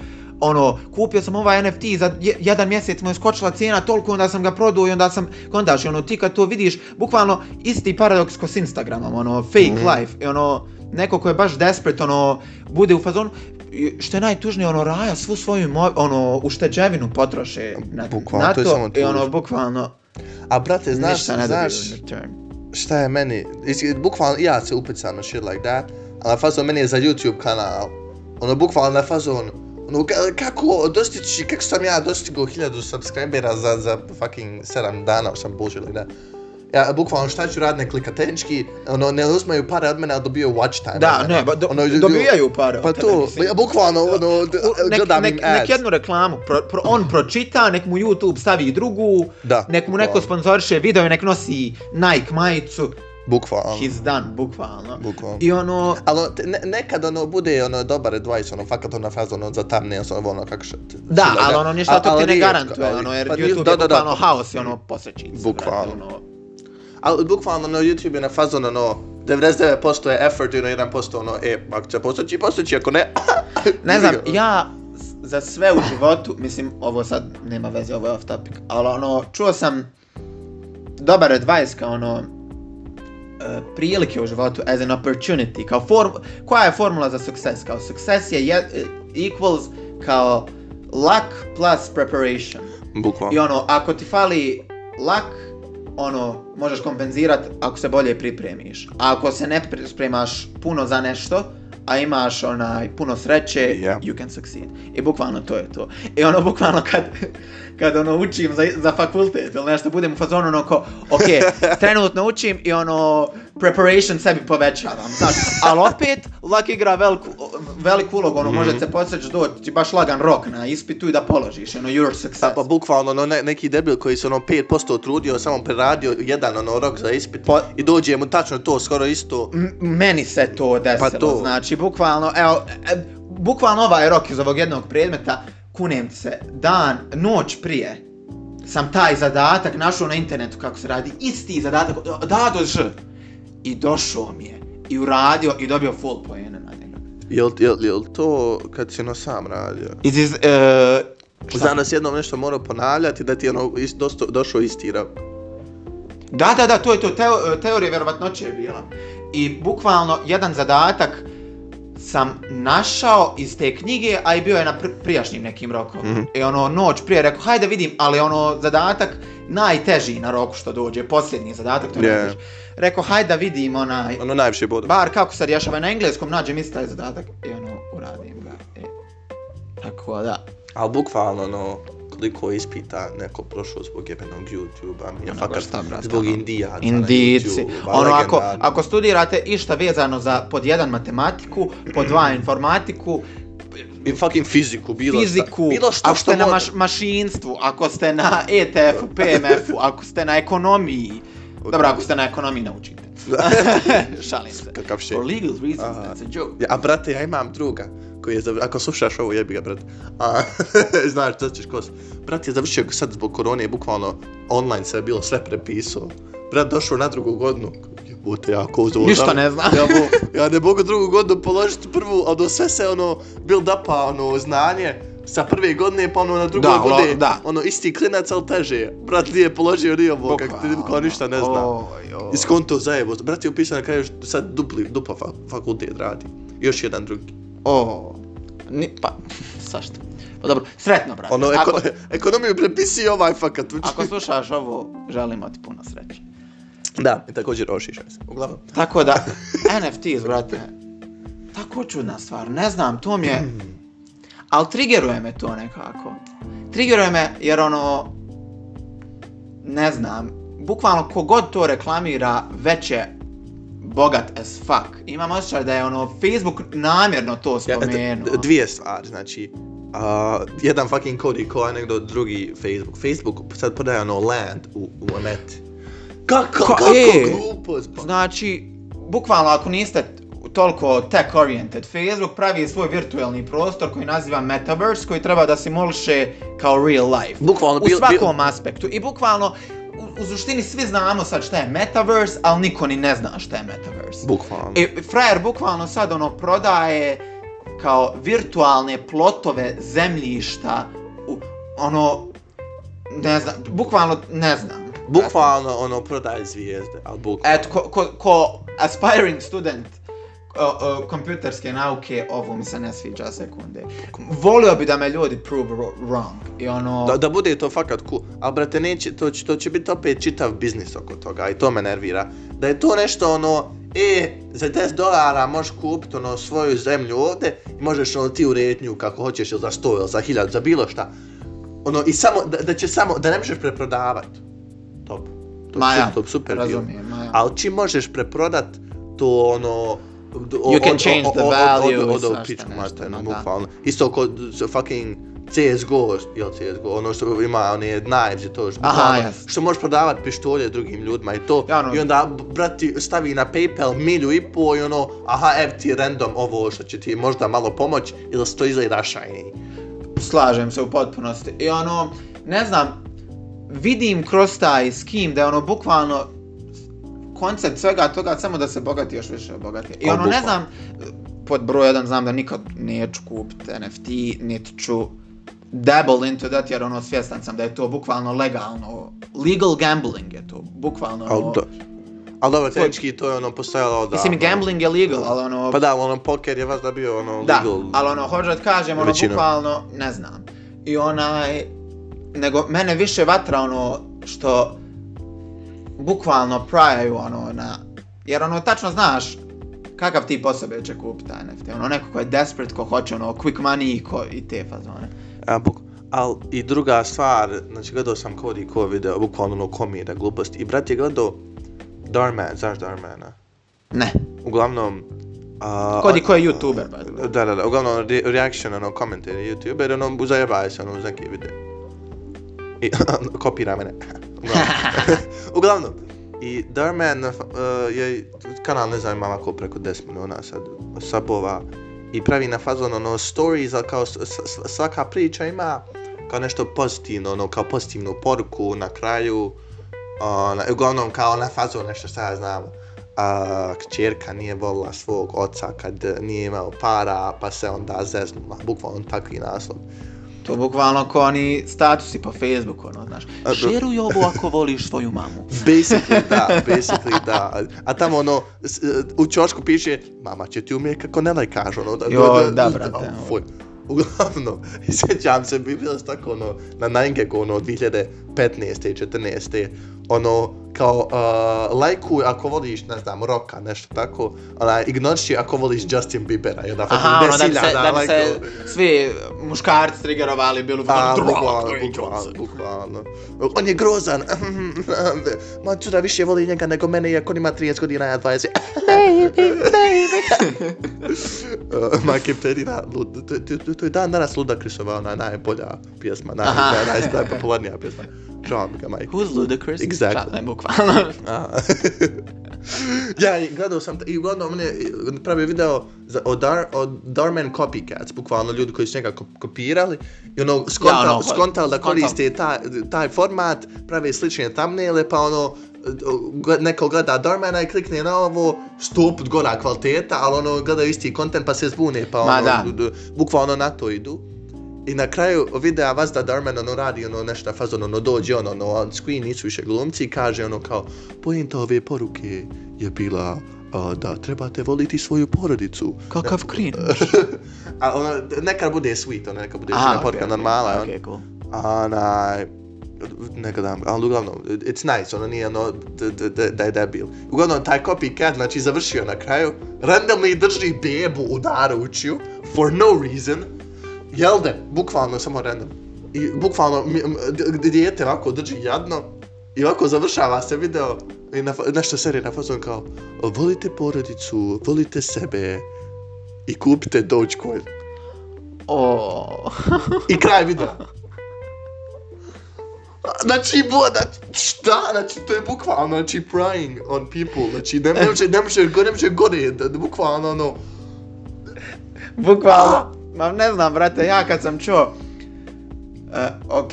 ono kupio sam ovaj NFT za je- jedan mjesec mu je skočila cijena toliko onda sam ga prodao i onda sam kondaš ono ti kad to vidiš bukvalno isti paradoks ko s Instagramom ono fake Mhm. life i ono neko ko je baš desperate ono bude u fazonu što je najtužnije ono raja svu svoju ono ušteđevinu potroše na, Bukvalno, na to je to, i ono bukvalno A brate, znaš, znaš, šta je meni, is- bukvalno ja se upecam na shit like that, ali na fazon meni je za YouTube kanal, ono bukvalno na fazon, ono ka- kako dostići, kako sam ja dostigao hiljadu subscribera za, za fucking 7 dana, some bullshit like that. Ja, bukvalno šta ću raditi, ne klika tehnički, ono, ne uzmaju pare od mene, a dobiju watch time. Da, od ne, ba, do, Ono, ljudi- dobijaju pare. Pa od to, ja, bukvalno, ono, U- nek, gledam nek, im ads. nek jednu reklamu, pro, pro, on pročita, nek mu YouTube stavi drugu, Da, nek mu neko bukvalno. sponzoriše video nek nosi Nike majicu, Bukvalno, he's done, bukvalno. bukvalno. I ono, Ali ono, ne, nekad ono bude ono dobar advice, ono fakat ono faza ono za thumbnails, ono ono kako što... da, ali ono ništa to ti ne garantuje, ono, jer pa YouTube da, je da, da. bukvalno haos i ono posrećica. Bukvalno. Ono, Ali bukvalno ono YouTube je na fazon ono 99% je effort i ono 1% ono e, ako će postoći, postoći, ako ne... ne znam, ja za sve u životu, mislim, ovo sad nema veze, ovo je off topic, ali ono, čuo sam dobar advice kao ono, e, prilike u životu as an opportunity, kao form, koja je formula za success? Kao success je je, equals kao luck plus preparation. Bukvalno. I ono, ako ti fali luck, ono, možeš kompenzirat ako se bolje pripremiš. A ako se ne spremaš puno za nešto, a imaš onaj puno sreće, Yeah. you can succeed. I bukvalno to je to. I ono, bukvalno kad, kad ono učim za, za fakultet ili nešto, budem u fazonu ono ko, ok, trenutno učim i ono, preparation sebi povećavam, znaš, ali opet, luck igra veliku, veliku ulogu, ono, može se podsjeći doći ti baš lagan rok na ispitu i da položiš, ono, your success. Pa, pa bukvalno ono, ne, neki debil koji se ono 5% trudio, samo preradio jedan ono rok za ispit Pa- i dođe mu tačno to skoro isto. M- meni se to desilo, Pa to. znači bukvalno, evo, e, bukvalno ovaj rok iz ovog jednog predmeta, kunem se, dan, noć prije, sam taj zadatak našao na internetu kako se radi, isti zadatak, da, do ž, i došao mi je, i uradio, i dobio full poene na njega. Jel, jel, jel to kad si ono sam radio? It is, uh, Znam da si jednom nešto morao ponavljati da ti je ono is, dosto, došao isti rok. Da, da, da, to je to, teo, teorija vjerovatnoće je bila. I bukvalno jedan zadatak sam našao iz te knjige, a i bio je na pr prijašnjim nekim rokom. Mhm. I ono, noć prije rekao, hajde vidim, ali ono, zadatak najteži na roku što dođe, posljednji zadatak, to Yeah. ne znaš. Rekao, hajde da vidim onaj, Ono najviše boda. bar kako se rješava na engleskom, nađem isti taj zadatak i ono, uradim ga. I, tako da. Ali bukvalno ono, koliko ispita neko prošao zbog jebenog YouTube-a, mi je Ono, fakat šta, brate, zbog Indijaca Indici. na YouTube-a, Ono, ako, ako studirate išta vezano za pod jedan matematiku, pod dva informatiku, I fucking fiziku, bilo fiziku, šta. Bilo šta ako ste na maš, mašinstvu, ako ste na ETF-u, PMF-u, ako ste na ekonomiji. Dobro, ako ste na ekonomiji, naučite. Šalim se. Kakav shit. For legal reasons, Aha. that's a joke. Ja, a brate, ja imam druga koji je završio, ako slušaš ovo, jebi ga, brate. A, znaš, da ćeš kos. Brat je završio sad zbog korone, bukvalno online sve je bilo sve prepisao. Brat došao na drugu godinu. Jebote, ja ko uzeo. Ništa ne znam. Ja, mo, ja ne mogu drugu godinu položiti prvu, a do sve se ono build upa ono znanje sa prve godine pa ono na drugoj Da, bude lo- da. ono isti klinac ali teže. Brat nije položio ni ovo, kak ti kao ništa ne zna. Oj, oj. Iskonto zajevo. Brat je upisao na kraju sad dupli, dupla fa fakultet radi. Još jedan drugi. O, ni, pa, sašto. Pa dobro, sretno, brate. Ono, ako, eko, ekonomiju prepisi ovaj fakat. ako slušaš ovo, želimo ti puno sreće. Da, i također ošišaj se. Uglavnom. Tako da, NFTs, brate, tako čudna stvar, ne znam, to mi je, ali triggeruje me to nekako. Triggeruje me jer ono, ne znam, bukvalno kogod to reklamira već je bogat as fuck. Imam osjećaj da je ono Facebook namjerno to Ja, spomenuo. d- dvije stvari, znači, uh, jedan fucking Cody ko anegdot, drugi Facebook. Facebook sad prodaje ono land u, u net. Kako, Ka- kako e, glupost, pa. Znači, bukvalno ako niste toliko tech oriented, Facebook pravi svoj virtualni prostor koji naziva Metaverse, koji treba da simuliše kao real life. Bukvalno, u bil- svakom aspektu. I bukvalno, u, suštini svi znamo sad šta je Metaverse, ali niko ni ne zna šta je Metaverse. Bukvalno. I frajer bukvalno sad ono prodaje kao virtualne plotove zemljišta, u, ono, ne znam, bukvalno ne znam. Bukvalno, ono, prodaje zvijezde, ali bukvalno. Eto, ko, ko, ko aspiring student o, o, kompjuterske nauke, ovo mi se ne sviđa sekunde. Volio bi da me ljudi prove ro- wrong. I ono... Da, da bude to fakat cool. Ali, brate, neće, to, će, to će biti opet čitav biznis oko toga i to me nervira. Da je to nešto ono, e, za 10 dolara možeš kupiti ono svoju zemlju ovde i možeš ono ti urediti nju kako hoćeš ili za 100 ili za 1000, za bilo šta. Ono, i samo, da, da će samo, da ne možeš preprodavat. Top. To, Ma je ja, top, super razumijem, ma ja. Ali čim možeš preprodat, to ono... You can change the value Od, od, svašta od, pičku nešto, mater, no no, da. bukvalno. Isto kod fucking CSGO, jel CSGO, ono što ima one knives i to, što, Aha, jasno. što možeš prodavat pištolje drugim ljudima i to, Ja, ono- i onda brati stavi na Paypal milju i po i ono, aha, ev ti random ovo što će ti možda malo pomoć ili to izgleda shiny. Slažem se u potpunosti. I ono, ne znam, vidim kroz taj skim da je ono bukvalno koncept svega toga samo da se bogati još više obogati. I ono, ne znam, pod broj jedan znam da nikad neću kupiti NFT, niti ću dabble into that jer ono svjestan sam da je to bukvalno legalno. Legal gambling je to, bukvalno. Ali ono, do, ali dobro, tehnički to je ono postojalo da... Mislim, gambling je legal, ali ono... Pa da, ono, poker je vas da bio ono Da, legal. ali ono, hoću da kažem, ono, Većinom. bukvalno, ne znam. I onaj, nego mene više vatra ono što bukvalno prajaju ono na, jer ono, tačno znaš kakav tip osobe će kupiti taj NFT, ono, neko ko je desperate, ko hoće ono, quick money ko, i te fazone. A, buk, al i druga stvar, znači gledao sam Cody ko video, bukvalno ono komira glupost. I brat je gledao Darman, znaš Darmana? Ne, Uglavnom... Uh, Cody ko je youtuber, way. Da, da, da, uglavnom re reaction, ono, komentari youtuber, ono, zajebaje se, ono, uz neki video. I, kopira mene. uglavnom. I Darman uh, je, kanal ne znam ima ovako preko 10 miliona sad sabova i pravi na fazon ono stories, ali kao svaka priča ima kao nešto pozitivno, ono kao pozitivnu poruku na kraju, ona, uglavnom kao na fazon nešto šta ja znam, a, kćerka nije volila svog oca kad nije imao para, pa se onda zeznula, bukvalno takvi naslov. To bukvalno ko oni statusi po Facebooku, ono, znaš. Šeruj ovo ako voliš svoju mamu. Basically, da, basically, da. A tamo ono, s- u čošku piše, mama će ti umije kako ne lajkaš, ono, da, Joj, da, brate, oh, ono. fuj. Uglavnom, i sjećam se, bi bilo tako ono, na 9 ono, 2015. i 14. Ono, kao, uh, lajkuj ako voliš, ne znam, roka, nešto tako, ona, ignorši ako voliš Justin Biebera, i onda Aha, ono, da bi se, 10.000 da bi se lajkova. svi muškarci triggerovali, bilo bi A, ono, bukvalno, drog, bukvalno, bukvalno. On je grozan. Ma čuda više voli njega nego mene, iako on ima 30 godina, ja 20. baby, baby. uh, Majke Perina, to, je dan danas Ludacrisova, ona najbolja pjesma, naj, Aha. naj, naj, najpopularnija pjesma. Žao mi ga, Majke. Who's Ludacris? Exactly. Da, bukvalno. A. ja, i gledao sam, i uglavnom on je video za, o, Dar, o Darman Copycats, bukvalno ljudi koji su njega ko- kopirali i ono, skontali, Ja, ja, ono, skontali da koriste taj, taj format, prave slične thumbnaile, pa ono, neko gleda Darmana i klikne na ovo, sto put gora kvaliteta, ali ono, gleda isti kontent pa se zbune, pa ono, bukvalno na to idu. I na kraju videa vas da Darman ono radi ono nešto fazon ono dođe ono ono on screen nisu više glumci i kaže ono kao pojenta ove poruke je bila a, da trebate voliti svoju porodicu. Kakav cringe. A ono nekad bude sweet, ono nekad bude Aha, poruka okej, normala. on. okej, cool. A onaj nekad dam, ali uglavnom, it's nice, ono nije ono da je debil. Uglavnom, taj copycat, znači, završio na kraju, randomly drži bebu u naručju, for no reason, jelde, bukvalno samo random. I bukvalno, dijete ovako drži jadno, i ovako završava se video, i na, nešto serije na fazon kao, volite porodicu, volite sebe, i kupite Dogecoin. O. I kraj videa. Znači, bo, znači, šta? Znači, to je bukvalno, znači, prying on people. Znači, ne može, ne može, ne može gore, bukvalno, ono, Bukvalno. Ma ne znam, brate, ja kad sam čuo... Uh, ok,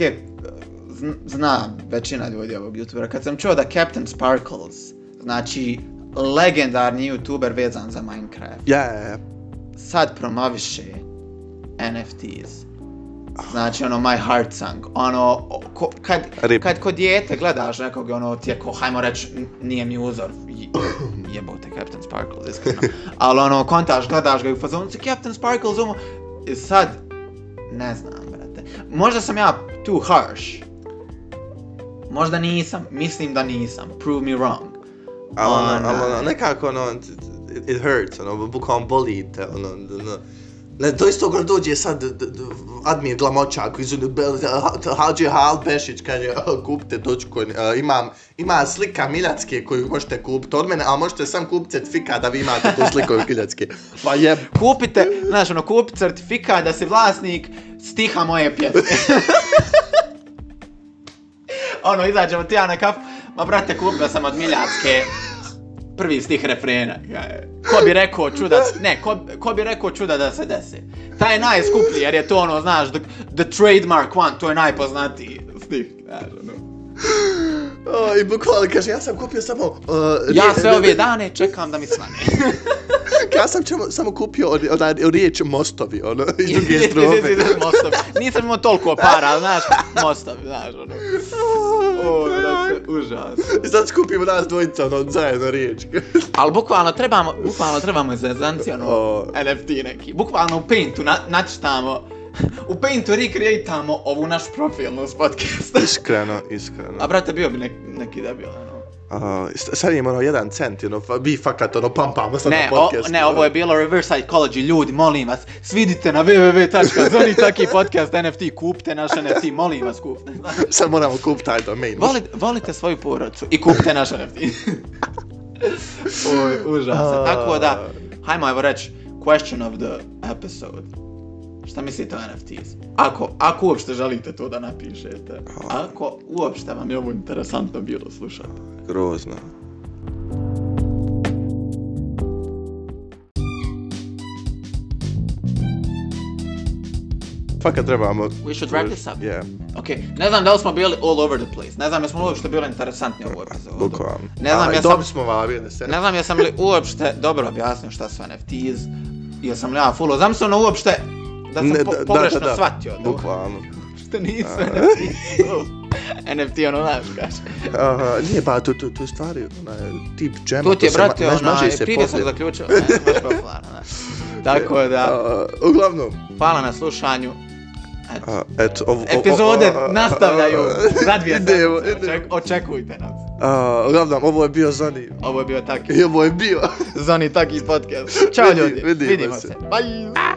zn- zna većina ljudi ovog youtubera, kad sam čuo da Captain Sparkles, znači legendarni youtuber vezan za Minecraft, ja, ja. sad promoviše NFTs. Znači ono My Heart Song, ono, ko, kad, Rip. kad kod dijete gledaš nekog, ono, ti je ko, hajmo reći, nije mi uzor, je- jebote Captain Sparkles, iskreno, ali ono, kontaš, gledaš ga i u fazonu Captain Sparkles, i sad, ne znam, brate, možda sam ja too harsh, možda nisam, mislim da nisam, prove me wrong, Ali ono, ono, nekako, ono, it, it hurts, ono, bukvalno boli te, ono, ono, Ne, to isto gore dođe sad Admir Glamočak iz Hadži Hal Bešić kaže "A, kupite uh, imam, ima slika Miljacke koju možete kupiti od mene, a možete sam kupiti certifikat da vi imate tu sliku Miljacke. Pa jeb, kupite, znaš, ono, kupi certifikat da si vlasnik stiha moje pjesme. ono, izađemo ti ja na kaf, ma brate, kupio sam od Miljacke prvi stih refrena. Ko bi rekao čuda, ne, ko, ko bi rekao čuda da se desi. Taj je najskuplji, jer je to ono, znaš, the, the trademark one, to je najpoznatiji stih, znaš, ono o, i bukvalno kaže ja sam kupio samo... Uh, Ja sve ove dane čekam da mi svane. Ja sam čemo, samo kupio od- onaj riječ mostovi, ono, iz druge strofe. mostovi. Nisam imao toliko para, ali znaš, mostovi, znaš, ono. O, brate, užas. I sad skupimo nas dvojica, ono, zajedno riječ. Ali bukvalno trebamo, bukvalno trebamo zezanci, ono, O. NFT neki. Bukvalno u Paintu na, načitamo, u Paintu recreatamo ovu naš profilnu s podcasta. Iskreno, iskreno. A brate, bio bi nek, neki debil, ono. Uh, sad imamo ono jedan cent, ono, mi fakat ono pampamo sad Ne, na o, podcast. ne, ovo je bilo reverse psychology, ljudi, molim vas, svidite na www.zonitaki podcast NFT, kupite naš NFT, molim vas, kupite. Sad moramo kupiti taj domain. Volite, volite svoju porodicu i kupite naš NFT. Oj, užasno. Tako da, hajmo evo reći, question of the episode. Šta mislite o NFTs? Ako, ako uopšte želite to da napišete. Ako uopšte vam je ovo interesantno bilo slušati. Grozno. Fakat trebamo... We should wrap this up. Yeah, Ok, ne znam da li smo bili all over the place. Ne znam jesmo li uopšte bili interesantni u ovoj epizodu. bukvalno. Ne znam, A, ja sam- Dobri smo jedne scene. Ne znam jesam li uopšte dobro objasnio šta su NFTs. Jesam li ja fullo. Znam se ono uopšte da sam Ne, po, da, da, pogrešno da, da. shvatio. Da, Bukvalno. Što nisu NFT. NFT ono znaš kaže. Aha, nije pa, to, to, to je stvari, onaj, tip džema. Tu ti je se ma- brate maže onaj, se prije sam poslije. zaključio. Ne, baš popularno, da. Tako da, A, uglavnom, hvala na slušanju. Eto. ovo... ovo- Epizode ovo- a, nastavljaju za dvije Idemo, sedmice. idemo. Oček- Očekujte nas. A, uglavnom, ovo je bio Zoni. Ovo je bio taki. I ovo je bio. Zoni taki podcast. Ćao ljudi. vidimo Vidimo se. se. Bye.